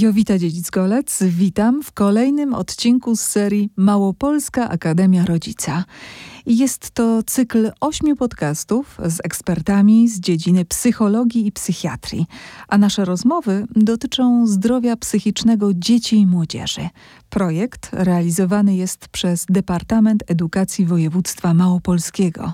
Jowita Dziedzic-Golec, witam w kolejnym odcinku z serii Małopolska Akademia Rodzica. Jest to cykl ośmiu podcastów z ekspertami z dziedziny psychologii i psychiatrii, a nasze rozmowy dotyczą zdrowia psychicznego dzieci i młodzieży. Projekt realizowany jest przez Departament Edukacji Województwa Małopolskiego.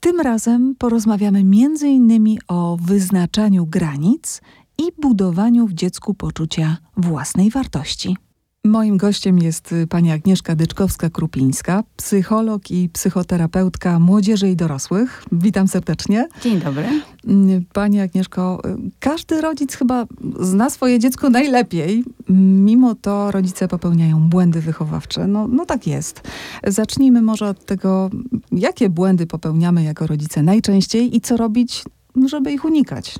Tym razem porozmawiamy m.in. o wyznaczaniu granic i budowaniu w dziecku poczucia własnej wartości. Moim gościem jest y, pani Agnieszka Dyczkowska-Krupińska, psycholog i psychoterapeutka młodzieży i dorosłych. Witam serdecznie. Dzień dobry. Mm, pani Agnieszko, y, każdy rodzic chyba zna swoje dziecko najlepiej. Mimo to rodzice popełniają błędy wychowawcze. No, no tak jest. Zacznijmy może od tego, jakie błędy popełniamy jako rodzice najczęściej i co robić, żeby ich unikać.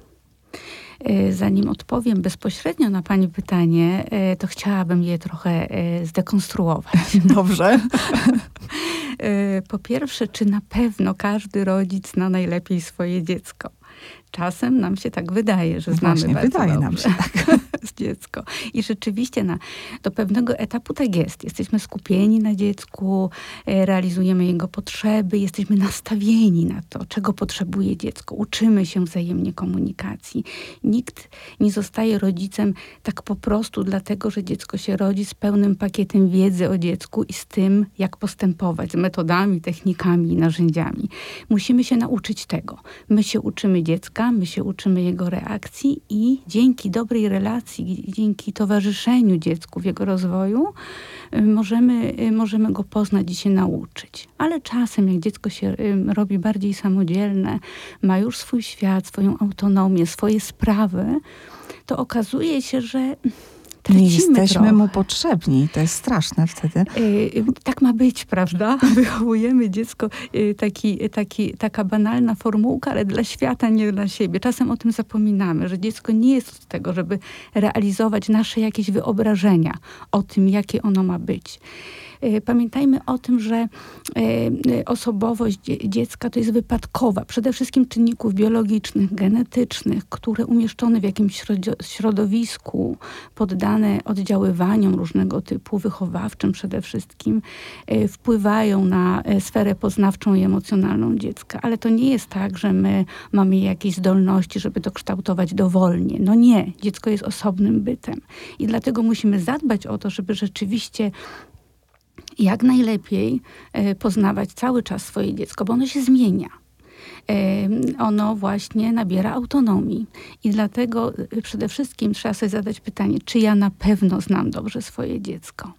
E, zanim odpowiem bezpośrednio na Pani pytanie, e, to chciałabym je trochę e, zdekonstruować. Dobrze. Po pierwsze, czy na pewno każdy rodzic zna najlepiej swoje dziecko? Czasem nam się tak wydaje, że znamy Właśnie, bardzo wydaje dobrze nam się tak. dziecko. I rzeczywiście na, do pewnego etapu tak jest. Jesteśmy skupieni na dziecku, e, realizujemy jego potrzeby, jesteśmy nastawieni na to, czego potrzebuje dziecko. Uczymy się wzajemnie komunikacji. Nikt nie zostaje rodzicem tak po prostu dlatego, że dziecko się rodzi z pełnym pakietem wiedzy o dziecku i z tym, jak postępować, z metodami, technikami i narzędziami. Musimy się nauczyć tego. My się uczymy dziecka, my się uczymy jego reakcji i dzięki dobrej relacji, dzięki towarzyszeniu dziecku w jego rozwoju, y, możemy, y, możemy go poznać i się nauczyć. Ale czasem, jak dziecko się y, robi bardziej samodzielne, ma już swój świat, swoją autonomię, swoje sprawy, to okazuje się, że nie jesteśmy trochę. mu potrzebni. To jest straszne wtedy. Yy, tak ma być, prawda? Wychowujemy dziecko, yy, taki, taki, taka banalna formułka, ale dla świata, nie dla siebie. Czasem o tym zapominamy, że dziecko nie jest od tego, żeby realizować nasze jakieś wyobrażenia o tym, jakie ono ma być. E, pamiętajmy o tym, że e, osobowość dziecka to jest wypadkowa przede wszystkim czynników biologicznych, genetycznych, które umieszczone w jakimś środowisku, poddane oddziaływaniom różnego typu, wychowawczym przede wszystkim, e, wpływają na sferę poznawczą i emocjonalną dziecka. Ale to nie jest tak, że my mamy jakieś zdolności, żeby to kształtować dowolnie. No nie, dziecko jest osobnym bytem. I dlatego musimy zadbać o to, żeby rzeczywiście jak najlepiej e, poznawać cały czas swoje dziecko, bo ono się zmienia e, ono właśnie nabiera autonomii. I dlatego e, przede wszystkim trzeba sobie zadać pytanie, czy ja na pewno znam dobrze swoje dziecko.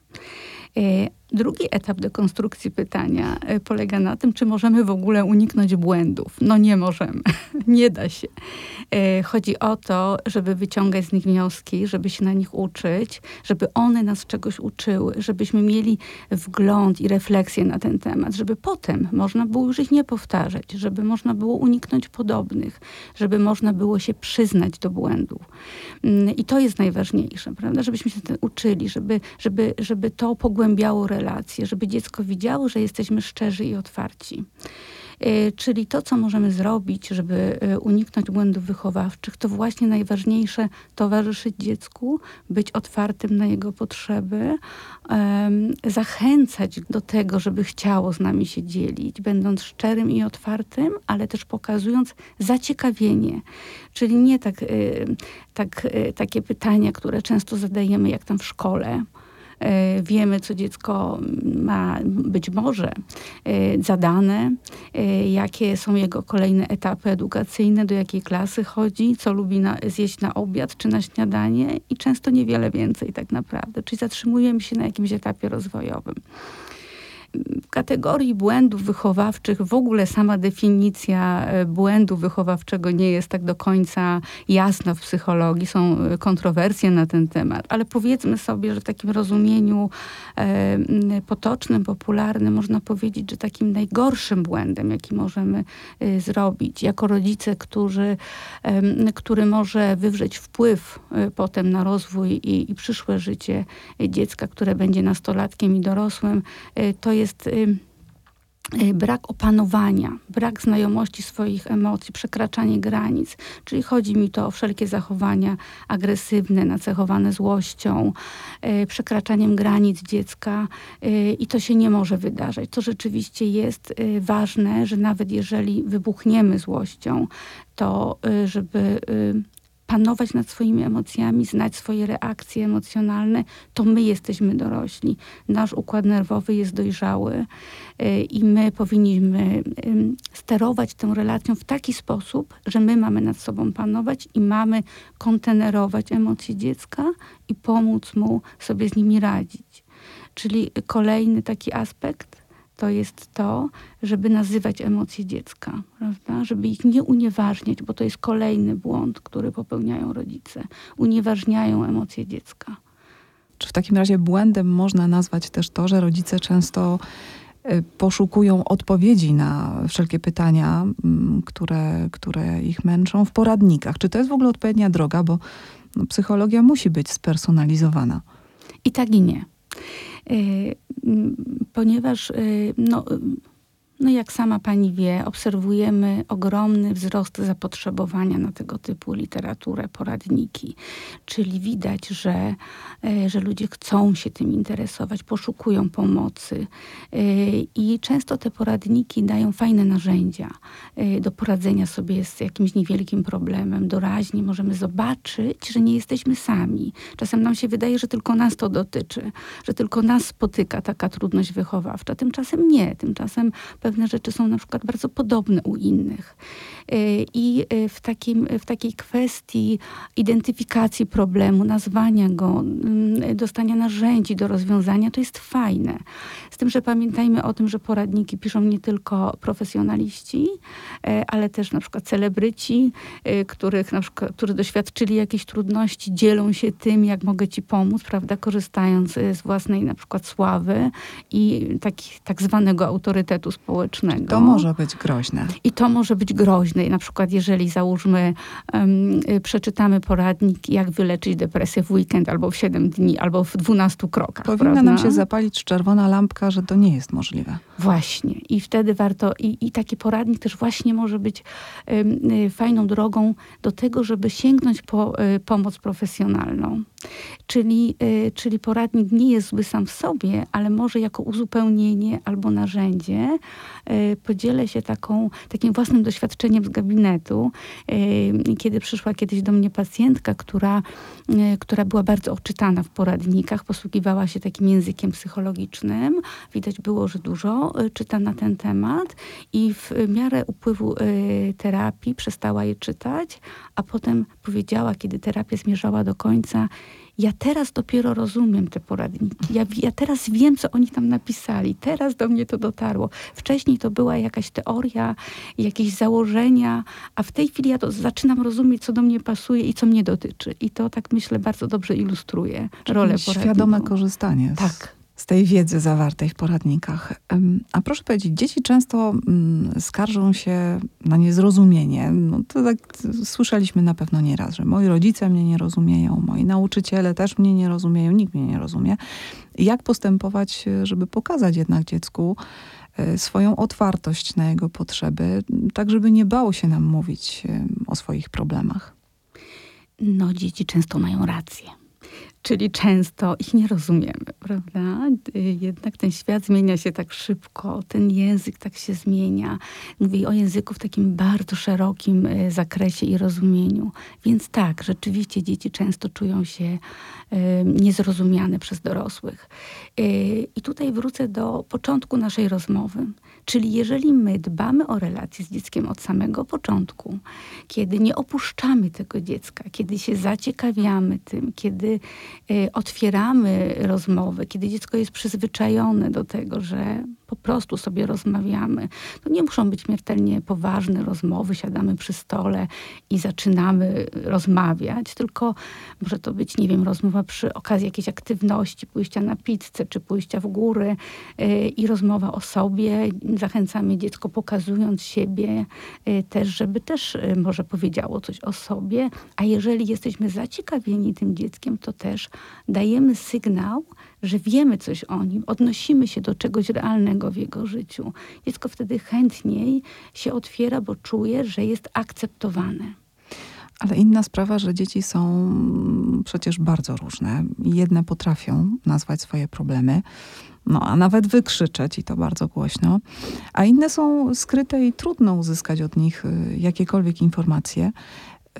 Drugi etap dekonstrukcji pytania e, polega na tym, czy możemy w ogóle uniknąć błędów. No nie możemy, nie da się. E, chodzi o to, żeby wyciągać z nich wnioski, żeby się na nich uczyć, żeby one nas czegoś uczyły, żebyśmy mieli wgląd i refleksję na ten temat, żeby potem można było już ich nie powtarzać, żeby można było uniknąć podobnych, żeby można było się przyznać do błędów. Mm, I to jest najważniejsze, prawda? Żebyśmy się uczyli, żeby, żeby, żeby to pogłębiało relacje relacje, żeby dziecko widziało, że jesteśmy szczerzy i otwarci. E, czyli to, co możemy zrobić, żeby e, uniknąć błędów wychowawczych, to właśnie najważniejsze towarzyszyć dziecku, być otwartym na jego potrzeby, zachęcać do tego, żeby chciało z nami się dzielić, będąc szczerym i otwartym, ale też pokazując zaciekawienie. Czyli nie tak, e, tak, takie pytania, które często zadajemy, jak tam w szkole wiemy, co dziecko ma być może e, zadane, e, jakie są jego kolejne etapy edukacyjne, do jakiej klasy chodzi, co lubi na, zjeść na obiad czy na śniadanie i często niewiele więcej tak naprawdę. Czyli zatrzymujemy się na jakimś etapie rozwojowym. Kategorii błędów wychowawczych w ogóle sama definicja e, błędu wychowawczego nie jest tak do końca jasna w psychologii. Są e, kontrowersje na ten temat, ale powiedzmy sobie, że w takim rozumieniu e, potocznym, popularnym można powiedzieć, że takim najgorszym błędem, jaki możemy zrobić jako rodzice, którzy, który może wywrzeć wpływ potem na rozwój i, i przyszłe życie dziecka, które będzie nastolatkiem i dorosłym, to jest Y, brak opanowania, brak znajomości swoich emocji, przekraczanie granic. Czyli chodzi mi to o wszelkie zachowania agresywne, nacechowane złością, y, przekraczaniem granic dziecka y, i to się nie może wydarzyć. To rzeczywiście jest ważne, że nawet jeżeli wybuchniemy złością, to żeby panować nad swoimi emocjami, znać swoje reakcje emocjonalne, to my jesteśmy dorośli. Nasz układ nerwowy jest dojrzały y, i my powinniśmy sterować tę relacją w taki sposób, że my mamy nad sobą panować i mamy kontenerować emocje dziecka i pomóc mu sobie z nimi radzić. Czyli kolejny taki aspekt to jest to, żeby nazywać emocje dziecka, prawda? Żeby ich nie unieważniać, bo to jest kolejny błąd, który popełniają rodzice. Unieważniają emocje dziecka. Czy w takim razie błędem można nazwać też to, że rodzice często y, poszukują odpowiedzi na wszelkie pytania, mm, które, które ich męczą w poradnikach? Czy to jest w ogóle odpowiednia droga, bo no, psychologia musi być spersonalizowana? I tak i nie. Y, ponieważ y, no, no jak sama pani wie, obserwujemy ogromny wzrost zapotrzebowania na tego typu literaturę, poradniki. Czyli widać, że, e, że ludzie chcą się tym interesować, poszukują pomocy. E, I często te poradniki dają fajne narzędzia e, do poradzenia sobie z jakimś niewielkim problemem. Doraźnie możemy zobaczyć, że nie jesteśmy sami. Czasem nam się wydaje, że tylko nas to dotyczy, że tylko nas spotyka taka trudność wychowawcza. Tymczasem nie. Tymczasem pewne rzeczy są na przykład bardzo podobne u innych. Y, I y, w, takim, w takiej kwestii identyfikacji problemu, nazwania go, mm, dostania narzędzi do rozwiązania, to jest fajne. Z tym, że pamiętajmy o tym, że poradniki piszą nie tylko profesjonaliści, y, ale też na przykład celebryci, których na przykład, którzy doświadczyli jakiejś trudności, dzielą się tym, jak mogę ci pomóc, prawda, korzystając z własnej na przykład sławy i taki, tak zwanego autorytetu społecznego. To może być groźne. I to może być groźne na przykład jeżeli załóżmy um, przeczytamy poradnik, jak wyleczyć depresję w weekend, albo w 7 dni, albo w 12 krokach. Powinna prawda? nam się zapalić czerwona lampka, że to nie jest możliwe. Właśnie. I wtedy warto, i, i taki poradnik też właśnie może być um, fajną drogą do tego, żeby sięgnąć po um, pomoc profesjonalną. Czyli, czyli poradnik nie jest zły sam w sobie, ale może jako uzupełnienie albo narzędzie podzielę się taką, takim własnym doświadczeniem z gabinetu. Y, kiedy przyszła kiedyś do mnie pacjentka, która, która była bardzo oczytana w poradnikach, posługiwała się takim językiem psychologicznym. Widać było, że dużo czyta na ten temat i w miarę upływu terapii przestała je czytać, a potem powiedziała, kiedy terapia zmierzała do końca, ja teraz dopiero rozumiem te poradniki. Ja, ja, teraz wiem, co oni tam napisali. Teraz do mnie to dotarło. Wcześniej to była jakaś teoria, jakieś założenia, a w tej chwili ja to zaczynam rozumieć, co do mnie pasuje i co mnie dotyczy. I to tak myślę bardzo dobrze ilustruje Czyli rolę poradników. Świadome korzystanie. Tak z tej wiedzy zawartej w poradnikach. A proszę powiedzieć, dzieci często mm, skarżą się na niezrozumienie. No to tak słyszeliśmy na pewno nieraz, że moi rodzice mnie nie rozumieją, moi nauczyciele też mnie nie rozumieją, nikt mnie nie rozumie. Jak postępować, żeby pokazać jednak dziecku e, swoją otwartość na jego potrzeby, tak żeby nie bało się nam mówić o swoich problemach? No, dzieci często mają rację Czyli często ich nie rozumiemy, prawda? Jednak ten świat zmienia się tak szybko, ten język tak się zmienia. Mówię o języku w takim bardzo szerokim e, zakresie i rozumieniu. Więc tak, rzeczywiście dzieci często czują się e, niezrozumiane przez dorosłych. I tutaj wrócę do początku naszej rozmowy. Czyli jeżeli my dbamy o relacje z dzieckiem od samego początku, kiedy nie opuszczamy tego dziecka, kiedy się zaciekawiamy tym, kiedy y, otwieramy rozmowy, kiedy dziecko jest przyzwyczajone do tego, że po prostu sobie rozmawiamy. To nie muszą być śmiertelnie poważne rozmowy, siadamy przy stole i zaczynamy rozmawiać, tylko może to być, nie wiem, rozmowa przy okazji jakiejś aktywności, pójścia na pizzę, czy pójścia w góry yy, i rozmowa o sobie. Zachęcamy dziecko pokazując siebie yy, też, żeby też może powiedziało coś o sobie, a jeżeli jesteśmy zaciekawieni tym dzieckiem, to też też dajemy sygnał, że wiemy coś o nim, odnosimy się do czegoś realnego w jego życiu. Dziecko wtedy chętniej się otwiera, bo czuje, że jest akceptowane. Ale inna sprawa, że dzieci są przecież bardzo różne. Jedne potrafią nazwać swoje problemy, no a nawet wykrzyczeć i to bardzo głośno, a inne są skryte i trudno uzyskać od nich y, jakiekolwiek informacje.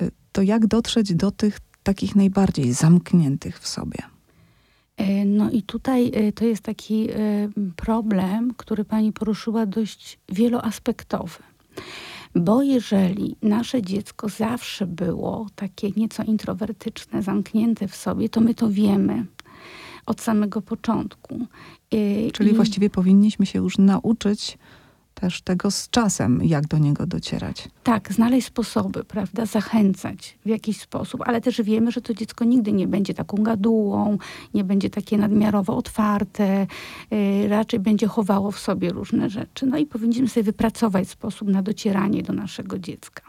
Y, to jak dotrzeć do tych takich najbardziej zamkniętych w sobie? E, no i tutaj e, to jest taki e, problem, który pani poruszyła, dość wieloaspektowy. Bo jeżeli nasze dziecko zawsze było takie nieco introwertyczne, zamknięte w sobie, to my to wiemy od samego początku. Czyli I... właściwie powinniśmy się już nauczyć też tego z czasem, jak do niego docierać. Tak, znaleźć sposoby, prawda, zachęcać w jakiś sposób, ale też wiemy, że to dziecko nigdy nie będzie taką gadułą, nie będzie takie nadmiarowo otwarte, yy, raczej będzie chowało w sobie różne rzeczy. No i powinniśmy sobie wypracować sposób na docieranie do naszego dziecka.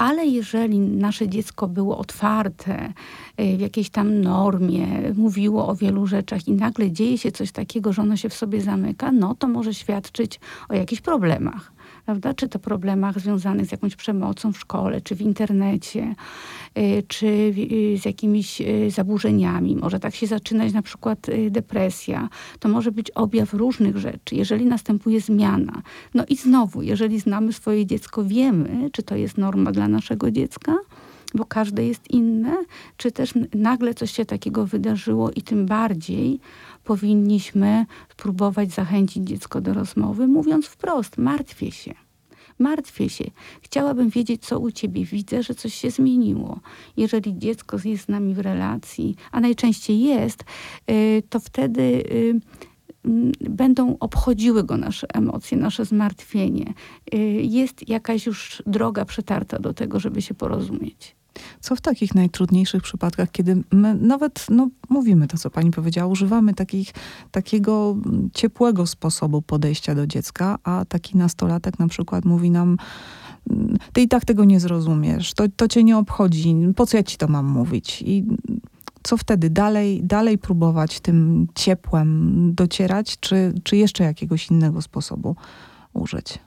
Ale jeżeli nasze dziecko było otwarte y, w jakiejś tam normie, mówiło o wielu rzeczach i nagle dzieje się coś takiego, że ono się w sobie zamyka, no to może świadczyć o jakichś problemach prawda? Czy to problemach związanych z jakąś przemocą w szkole, czy w internecie, y, czy y, z jakimiś y, zaburzeniami. Może tak się zaczynać na przykład depresja. To może być objaw różnych rzeczy, jeżeli następuje zmiana. No i znowu, jeżeli znamy swoje dziecko, wiemy, czy to jest norma dla naszego dziecka, bo każde jest inne, czy też nagle coś się takiego wydarzyło i tym bardziej powinniśmy spróbować zachęcić dziecko do rozmowy, mówiąc wprost: martwię się. Martwię się. Chciałabym wiedzieć, co u ciebie. Widzę, że coś się zmieniło. Jeżeli dziecko jest z nami w relacji, a najczęściej jest, y, to wtedy y, będą obchodziły go nasze emocje, nasze zmartwienie. Y, jest jakaś już droga przetarta do tego, żeby się porozumieć. Co w takich najtrudniejszych przypadkach, kiedy my nawet, no mówimy to, co pani powiedziała, używamy takich, takiego ciepłego sposobu podejścia do dziecka, a taki nastolatek na przykład mówi nam, ty i tak tego nie zrozumiesz, to, to cię nie obchodzi, po co ja ci to mam mówić? I co wtedy? Dalej, dalej próbować tym ciepłem docierać, czy, czy jeszcze jakiegoś innego sposobu użyć?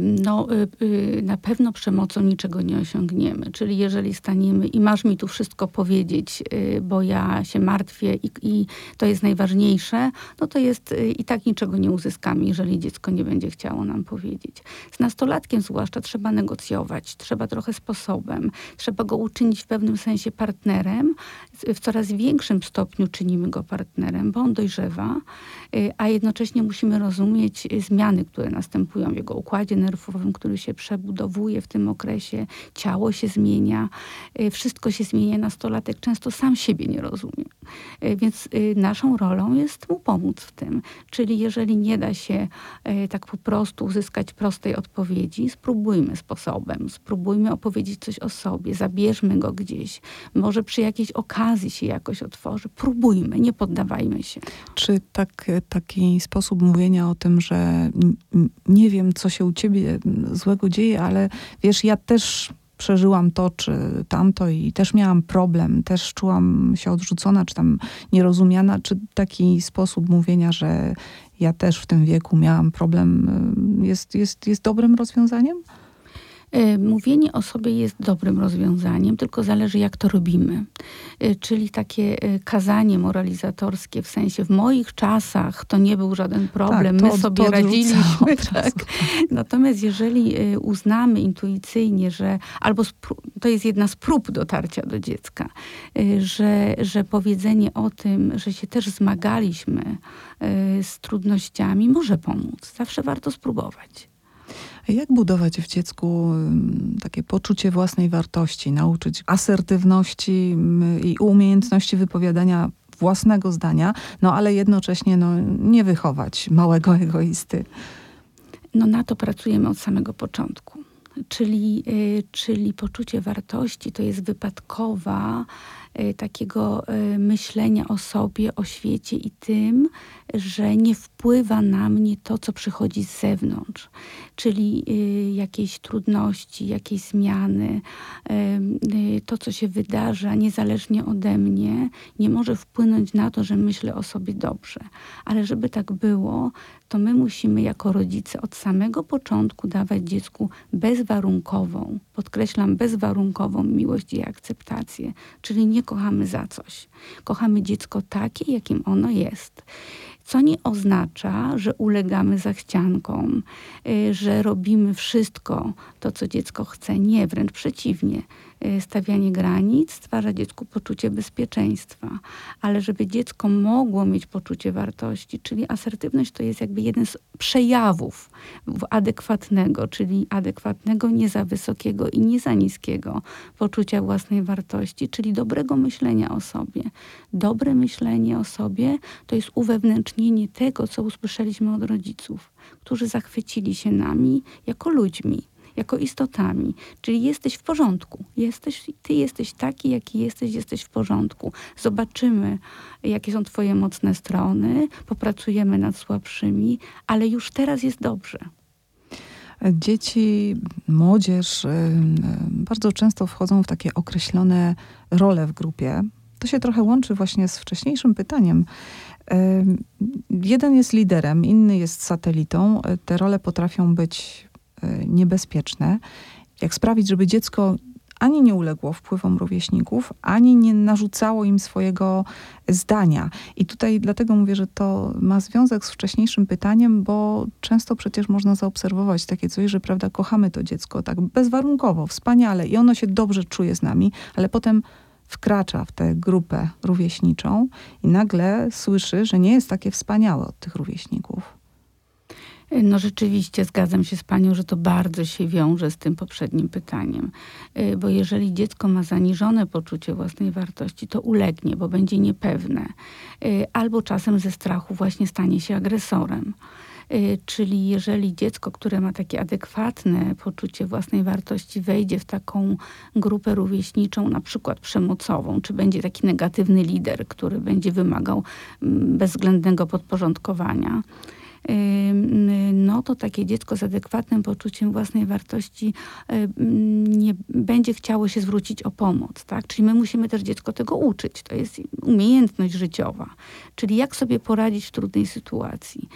No, y, y, na pewno przemocą niczego nie osiągniemy. Czyli jeżeli staniemy i masz mi tu wszystko powiedzieć, y, bo ja się martwię i, i to jest najważniejsze, no to jest i tak niczego nie uzyskamy, jeżeli dziecko nie będzie chciało nam powiedzieć. Z nastolatkiem zwłaszcza trzeba negocjować, trzeba trochę sposobem, trzeba go uczynić w pewnym sensie partnerem. W coraz większym stopniu czynimy go partnerem, bo on dojrzewa, a jednocześnie musimy rozumieć zmiany, które następują w jego układzie układzie nerwowym, który się przebudowuje w tym okresie, ciało się zmienia, y, wszystko się zmienia. Nastolatek często sam siebie nie rozumie. Y, więc y, naszą rolą jest mu pomóc w tym. Czyli jeżeli nie da się tak po prostu uzyskać prostej odpowiedzi, spróbujmy sposobem, spróbujmy opowiedzieć coś o sobie, zabierzmy go gdzieś. Może przy jakiejś okazji się jakoś otworzy. Próbujmy, nie poddawajmy się. Czy tak, taki sposób mówienia o tym, że nie wiem, co się się u ciebie złego dzieje, ale wiesz, ja też przeżyłam to czy tamto i też miałam problem, też czułam się odrzucona, czy tam nierozumiana, czy taki sposób mówienia, że ja też w tym wieku miałam problem, jest, jest, jest dobrym rozwiązaniem? E, mówienie o sobie jest dobrym rozwiązaniem, tylko zależy jak to robimy. E, czyli takie e, kazanie moralizatorskie w sensie w moich czasach to nie był żaden problem, tak, my sobie radziliśmy. Tak. Natomiast jeżeli uznamy intuicyjnie, że albo to jest jedna z prób dotarcia do dziecka, że, że powiedzenie o tym, że się też zmagaliśmy z trudnościami może pomóc. Zawsze warto spróbować. Jak budować w dziecku takie poczucie własnej wartości, nauczyć asertywności i umiejętności wypowiadania własnego zdania, no ale jednocześnie no, nie wychować małego egoisty? No na to pracujemy od samego początku. Czyli, y, czyli poczucie wartości to jest wypadkowa takiego y, myślenia o sobie, o świecie i tym, że nie wpływa na mnie to, co przychodzi z zewnątrz, czyli jakieś trudności, jakieś zmiany, to, co się wydarza niezależnie ode mnie, nie może wpłynąć na to, że myślę o sobie dobrze. Ale żeby tak było, to my musimy jako rodzice od samego początku dawać dziecku bezwarunkową, podkreślam, bezwarunkową miłość i akceptację. Czyli nie kochamy za coś. Kochamy dziecko takie, jakim ono jest co nie oznacza, że ulegamy zachciankom, y, że robimy wszystko to, co dziecko chce. Nie, wręcz przeciwnie. Y, stawianie granic stwarza dziecku poczucie bezpieczeństwa, ale żeby dziecko mogło mieć poczucie wartości, czyli asertywność to jest jakby jeden z przejawów adekwatnego, czyli adekwatnego, nie za wysokiego i nie za niskiego poczucia własnej wartości, czyli dobrego myślenia o sobie. Dobre myślenie o sobie to jest uwewnętrznienie tego, co usłyszeliśmy od rodziców, którzy zachwycili się nami jako ludźmi jako istotami. Czyli jesteś w porządku. Jesteś, ty jesteś taki, jaki jesteś, jesteś w porządku. Zobaczymy, jakie są twoje mocne strony, popracujemy nad słabszymi, ale już teraz jest dobrze. Dzieci, młodzież bardzo często wchodzą w takie określone role w grupie. To się trochę łączy właśnie z wcześniejszym pytaniem. Jeden jest liderem, inny jest satelitą. Te role potrafią być niebezpieczne, jak sprawić, żeby dziecko ani nie uległo wpływom rówieśników, ani nie narzucało im swojego zdania. I tutaj dlatego mówię, że to ma związek z wcześniejszym pytaniem, bo często przecież można zaobserwować takie coś, że prawda, kochamy to dziecko tak bezwarunkowo, wspaniale i ono się dobrze czuje z nami, ale potem wkracza w tę grupę rówieśniczą i nagle słyszy, że nie jest takie wspaniałe od tych rówieśników. No rzeczywiście zgadzam się z Panią, że to bardzo się wiąże z tym poprzednim pytaniem. Y, bo jeżeli dziecko ma zaniżone poczucie własnej wartości, to ulegnie, bo będzie niepewne. Y, albo czasem ze strachu właśnie stanie się agresorem. Y, czyli jeżeli dziecko, które ma takie adekwatne poczucie własnej wartości, wejdzie w taką grupę rówieśniczą, na przykład przemocową, czy będzie taki negatywny lider, który będzie wymagał mm, bezwzględnego podporządkowania, no to takie dziecko z adekwatnym poczuciem własnej wartości nie będzie chciało się zwrócić o pomoc. Tak? Czyli my musimy też dziecko tego uczyć. To jest umiejętność życiowa. Czyli jak sobie poradzić w trudnej sytuacji.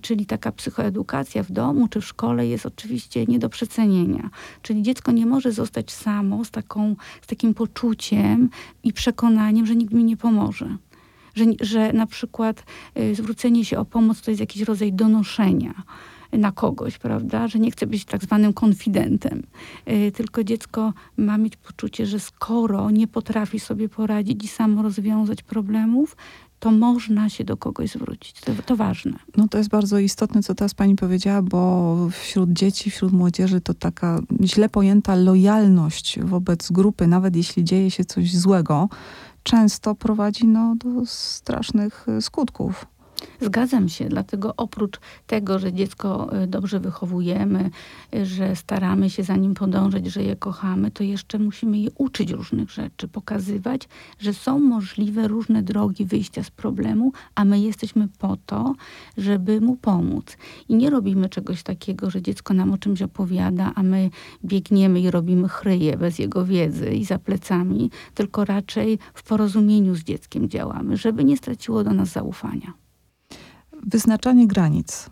Czyli taka psychoedukacja w domu czy w szkole jest oczywiście nie do przecenienia. Czyli dziecko nie może zostać samo z, taką, z takim poczuciem i przekonaniem, że nikt mi nie pomoże że, że na przykład y, zwrócenie się o pomoc to jest jakiś rodzaj donoszenia na kogoś, prawda? Że nie chce być tak zwanym konfidentem. Y, tylko dziecko ma mieć poczucie, że skoro nie potrafi sobie poradzić i samo rozwiązać problemów, to można się do kogoś zwrócić. To, to, ważne. No to jest bardzo istotne, co teraz pani powiedziała, bo wśród dzieci, wśród młodzieży to taka źle pojęta lojalność wobec grupy, nawet jeśli dzieje się coś złego, często prowadzi no, do strasznych y, skutków. Zgadzam się, dlatego oprócz tego, że dziecko y, dobrze wychowujemy, y, że staramy się za nim podążać, że je kochamy, to jeszcze musimy je uczyć różnych rzeczy, pokazywać, że są możliwe różne drogi wyjścia z problemu, a my jesteśmy po to, żeby mu pomóc. I nie robimy czegoś takiego, że dziecko nam o czymś opowiada, a my biegniemy i robimy chryje bez jego wiedzy i za plecami, tylko raczej w porozumieniu z dzieckiem działamy, żeby nie straciło do nas zaufania. Wyznaczanie granic.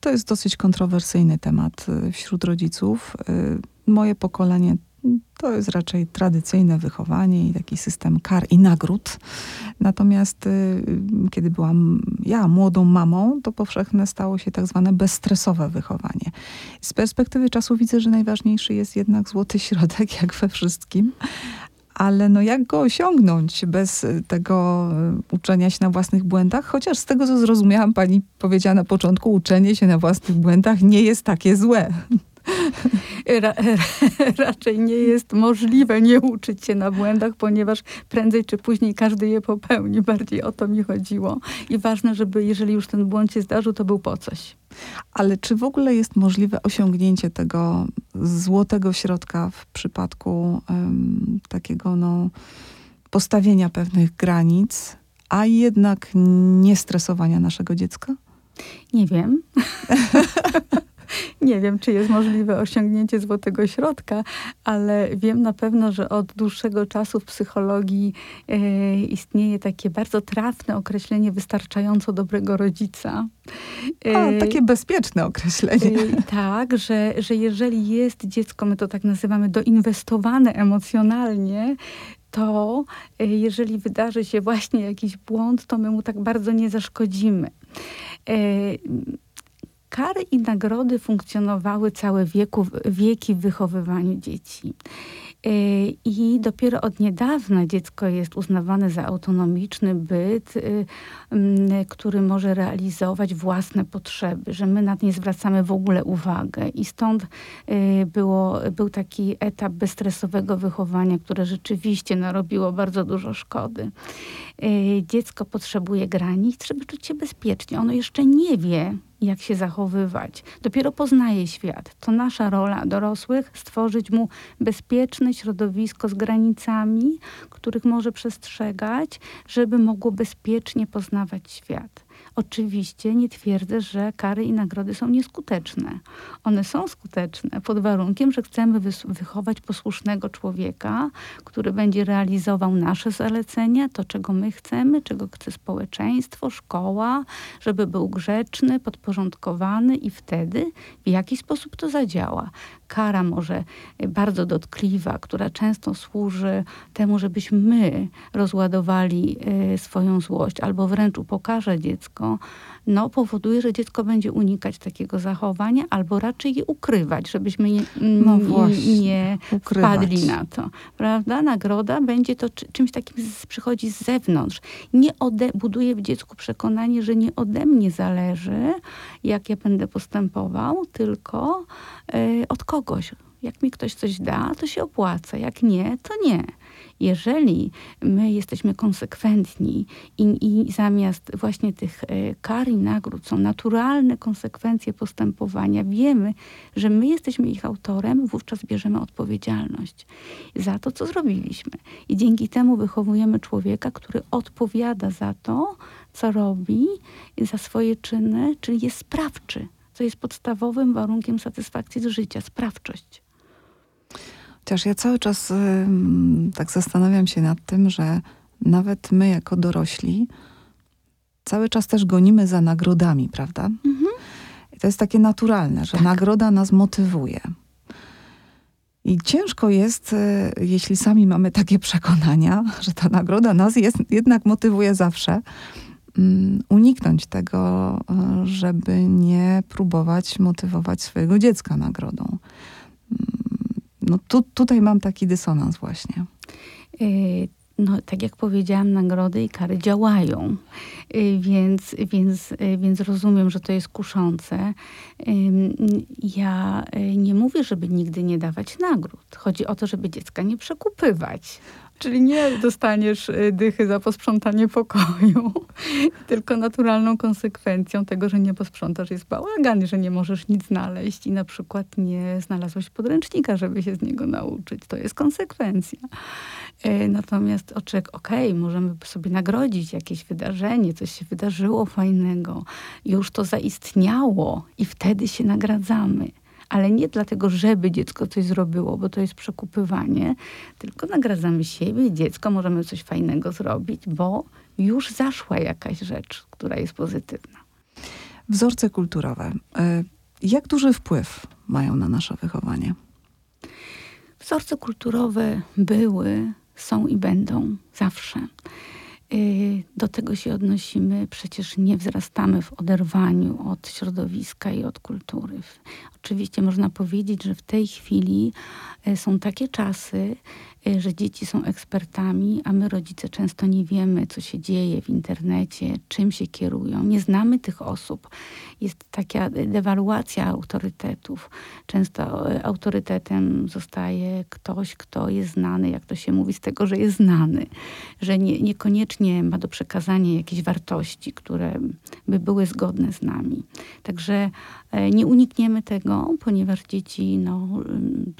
To jest dosyć kontrowersyjny temat y, wśród rodziców. Y, moje pokolenie to jest raczej tradycyjne wychowanie i taki system kar i nagród. Natomiast y, kiedy byłam ja młodą mamą, to powszechne stało się tak zwane bezstresowe wychowanie. Z perspektywy czasu widzę, że najważniejszy jest jednak złoty środek, jak we wszystkim ale no jak go osiągnąć bez y, tego y, uczenia się na własnych błędach? Chociaż z tego, co zrozumiałam, pani powiedziała na początku, uczenie się na własnych błędach nie jest takie złe. Ra, raczej nie jest możliwe nie uczyć się na błędach, ponieważ prędzej czy później każdy je popełni. Bardziej o to mi chodziło. I ważne, żeby jeżeli już ten błąd się zdarzył, to był po coś. Ale czy w ogóle jest możliwe osiągnięcie tego złotego środka w przypadku um, takiego no, postawienia pewnych granic, a jednak nie stresowania naszego dziecka? Nie wiem. Nie wiem, czy jest możliwe osiągnięcie złotego środka, ale wiem na pewno, że od dłuższego czasu w psychologii e, istnieje takie bardzo trafne określenie wystarczająco dobrego rodzica. E, A, takie bezpieczne określenie. E, tak, że, że jeżeli jest dziecko, my to tak nazywamy, doinwestowane emocjonalnie, to e, jeżeli wydarzy się właśnie jakiś błąd, to my mu tak bardzo nie zaszkodzimy. E, Kary i nagrody funkcjonowały całe wieku, wieki w wychowywaniu dzieci. E, I dopiero od niedawna dziecko jest uznawane za autonomiczny byt, y, który może realizować własne potrzeby, że my na nie zwracamy w ogóle uwagę. I stąd y, było, był taki etap bezstresowego wychowania, które rzeczywiście narobiło bardzo dużo szkody. Y, dziecko potrzebuje granic, żeby czuć się bezpiecznie. Ono jeszcze nie wie, jak się zachowywać. Dopiero poznaje świat. To nasza rola dorosłych stworzyć mu bezpieczne środowisko z granicami, których może przestrzegać, żeby mogło bezpiecznie poznawać świat. Oczywiście nie twierdzę, że kary i nagrody są nieskuteczne. One są skuteczne pod warunkiem, że chcemy wychować posłusznego człowieka, który będzie realizował nasze zalecenia, to czego my chcemy, czego chce społeczeństwo, szkoła, żeby był grzeczny, podporządkowany i wtedy w jakiś sposób to zadziała. Kara może bardzo dotkliwa, która często służy temu, żebyśmy my rozładowali y, swoją złość albo wręcz upokarza dziecko, no, powoduje, że dziecko będzie unikać takiego zachowania albo raczej je ukrywać, żebyśmy nie, no właśnie, nie wpadli na to. Prawda? Nagroda będzie to czymś takim z, przychodzi z zewnątrz. Nie ode, buduje w dziecku przekonanie, że nie ode mnie zależy, jak ja będę postępował, tylko y, od kogoś. Jak mi ktoś coś da, to się opłaca. Jak nie, to nie. Jeżeli my jesteśmy konsekwentni i, i zamiast właśnie tych e, kar i nagród są naturalne konsekwencje postępowania, wiemy, że my jesteśmy ich autorem, wówczas bierzemy odpowiedzialność za to, co zrobiliśmy. I dzięki temu wychowujemy człowieka, który odpowiada za to, co robi, za swoje czyny, czyli jest sprawczy co jest podstawowym warunkiem satysfakcji z życia, sprawczość. Chociaż ja cały czas y, tak zastanawiam się nad tym, że nawet my jako dorośli cały czas też gonimy za nagrodami, prawda? Mhm. I to jest takie naturalne, że tak. nagroda nas motywuje. I ciężko jest, y, jeśli sami mamy takie przekonania, że ta nagroda nas jest, jednak motywuje zawsze, um, uniknąć tego, y, żeby nie próbować motywować swojego dziecka nagrodą no tu, tutaj mam taki dysonans właśnie. Y, no, tak jak powiedziałam, nagrody i kary działają, y, więc, więc, y, więc rozumiem, że to jest kuszące. Ja nie mówię, żeby nigdy nie dawać nagród. Chodzi o to, żeby dziecka nie przekupywać. Czyli nie dostaniesz y, dychy za posprzątanie pokoju, tylko naturalną konsekwencją tego, że nie posprzątasz jest bałagan, że nie możesz nic znaleźć i na przykład nie znalazłeś podręcznika, żeby się z niego nauczyć. To jest konsekwencja. Y, natomiast oczek, okej, okay, możemy sobie nagrodzić jakieś wydarzenie, coś się wydarzyło fajnego, już to zaistniało i wtedy się nagradzamy ale nie dlatego, żeby dziecko coś zrobiło, bo to jest przekupywanie, tylko nagradzamy siebie, dziecko, możemy coś fajnego zrobić, bo już zaszła jakaś rzecz, która jest pozytywna. Wzorce kulturowe. E, jak duży wpływ mają na nasze wychowanie? Wzorce kulturowe były, są i będą zawsze. Y, do tego się odnosimy, przecież nie wzrastamy w oderwaniu od środowiska i od kultury. Oczywiście można powiedzieć, że w tej chwili y, są takie czasy, że dzieci są ekspertami, a my rodzice często nie wiemy, co się dzieje w internecie, czym się kierują. Nie znamy tych osób. Jest taka dewaluacja autorytetów. Często y, autorytetem zostaje ktoś, kto jest znany, jak to się mówi, z tego, że jest znany, że nie, niekoniecznie ma do przekazania jakieś wartości, które by były zgodne z nami. Także nie unikniemy tego, ponieważ dzieci, no,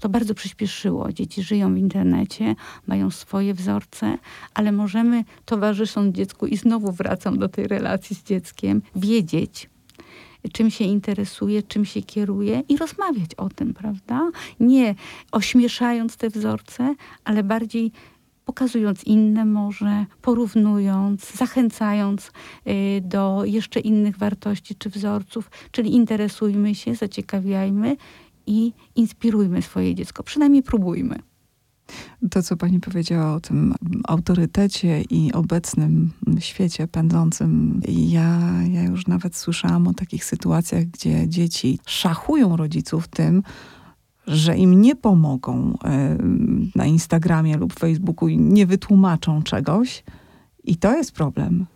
to bardzo przyspieszyło. Dzieci żyją w internecie, mają swoje wzorce, ale możemy towarzysząc dziecku i znowu wracam do tej relacji z dzieckiem, wiedzieć, czym się interesuje, czym się kieruje i rozmawiać o tym, prawda? Nie ośmieszając te wzorce, ale bardziej pokazując inne może, porównując, zachęcając y, do jeszcze innych wartości czy wzorców, czyli interesujmy się, zaciekawiajmy i inspirujmy swoje dziecko. Przynajmniej próbujmy. To, co pani powiedziała o tym autorytecie i obecnym świecie pędzącym, ja, ja już nawet słyszałam o takich sytuacjach, gdzie dzieci szachują rodziców tym, że im nie pomogą e, na Instagramie lub Facebooku i nie wytłumaczą czegoś. I to jest problem.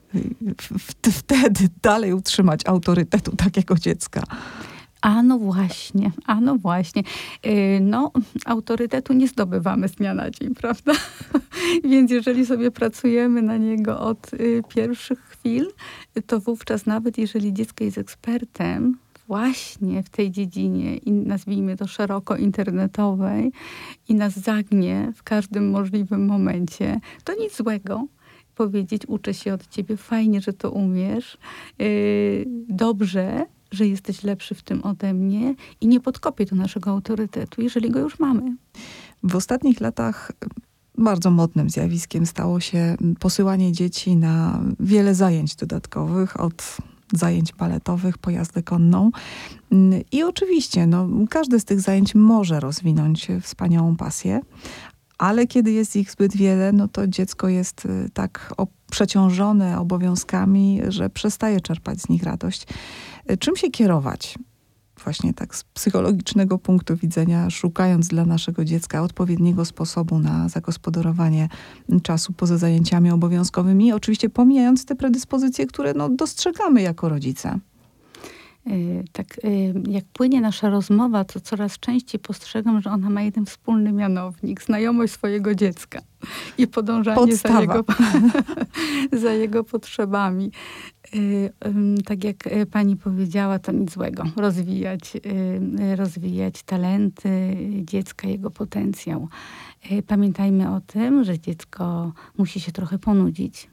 Wtedy dalej utrzymać autorytetu takiego dziecka. A no właśnie, a no właśnie. Y, no, autorytetu nie zdobywamy z dnia na dzień, prawda? Więc jeżeli sobie pracujemy na niego od y, pierwszych chwil, to wówczas nawet jeżeli dziecko jest ekspertem, właśnie w tej dziedzinie, nazwijmy to szeroko internetowej, i nas zagnie w każdym możliwym momencie, to nic złego. Powiedzieć, uczę się od ciebie, fajnie, że to umiesz, yy, dobrze, że jesteś lepszy w tym ode mnie i nie podkopie to naszego autorytetu, jeżeli go już mamy. W ostatnich latach bardzo modnym zjawiskiem stało się posyłanie dzieci na wiele zajęć dodatkowych od zajęć baletowych, pojazdę konną. I oczywiście, no, każde z tych zajęć może rozwinąć wspaniałą pasję, ale kiedy jest ich zbyt wiele, no to dziecko jest y, tak przeciążone obowiązkami, że przestaje czerpać z nich radość. Y, czym się kierować? Właśnie tak z psychologicznego punktu widzenia, szukając dla naszego dziecka odpowiedniego sposobu na zagospodarowanie czasu poza zajęciami obowiązkowymi, oczywiście pomijając te predyspozycje, które no, dostrzegamy jako rodzice. Y, tak y, jak płynie nasza rozmowa, to coraz częściej postrzegam, że ona ma jeden wspólny mianownik, znajomość swojego dziecka i podążanie za jego, za jego potrzebami. Y, tak jak pani powiedziała, to nic złego. Rozwijać, rozwijać talenty dziecka, jego potencjał. Pamiętajmy o tym, że dziecko musi się trochę ponudzić.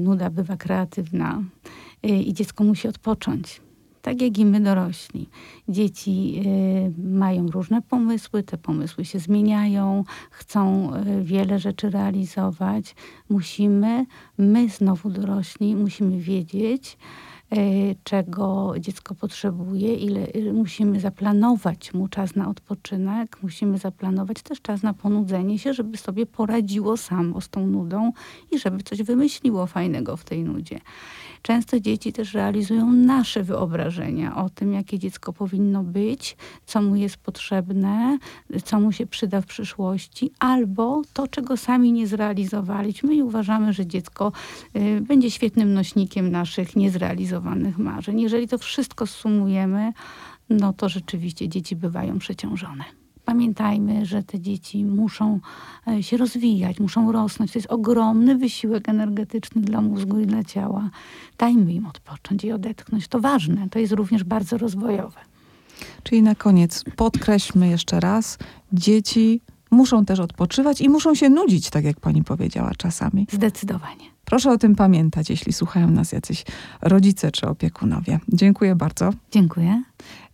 Nuda bywa kreatywna i dziecko musi odpocząć tak jak i my dorośli. Dzieci y, mają różne pomysły, te pomysły się zmieniają, chcą y, wiele rzeczy realizować. Musimy, my znowu dorośli, musimy wiedzieć, y, czego dziecko potrzebuje, ile musimy zaplanować mu czas na odpoczynek, musimy zaplanować też czas na ponudzenie się, żeby sobie poradziło samo z tą nudą i żeby coś wymyśliło fajnego w tej nudzie. Często dzieci też realizują nasze wyobrażenia o tym, jakie dziecko powinno być, co mu jest potrzebne, co mu się przyda w przyszłości, albo to, czego sami nie zrealizowaliśmy i uważamy, że dziecko y, będzie świetnym nośnikiem naszych niezrealizowanych marzeń. Jeżeli to wszystko sumujemy, no to rzeczywiście dzieci bywają przeciążone. Pamiętajmy, że te dzieci muszą e, się rozwijać, muszą rosnąć. To jest ogromny wysiłek energetyczny dla mózgu i dla ciała. Dajmy im odpocząć i odetchnąć. To ważne, to jest również bardzo rozwojowe. Czyli na koniec podkreślmy jeszcze raz, dzieci muszą też odpoczywać i muszą się nudzić, tak jak pani powiedziała czasami. Zdecydowanie. Proszę o tym pamiętać, jeśli słuchają nas jacyś rodzice czy opiekunowie. Dziękuję bardzo. Dziękuję.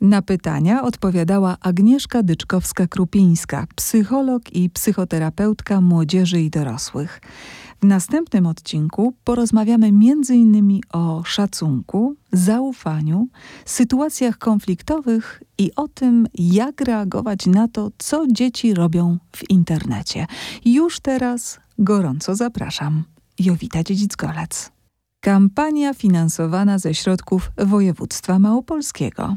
Na pytania odpowiadała Agnieszka Dyczkowska-Krupińska, psycholog i psychoterapeutka młodzieży i dorosłych. W następnym odcinku porozmawiamy m.in. o szacunku, zaufaniu, sytuacjach konfliktowych i o tym, jak reagować na to, co dzieci robią w internecie. Już teraz gorąco zapraszam. Jowita Dziedzic-Golec. Kampania finansowana ze środków województwa małopolskiego.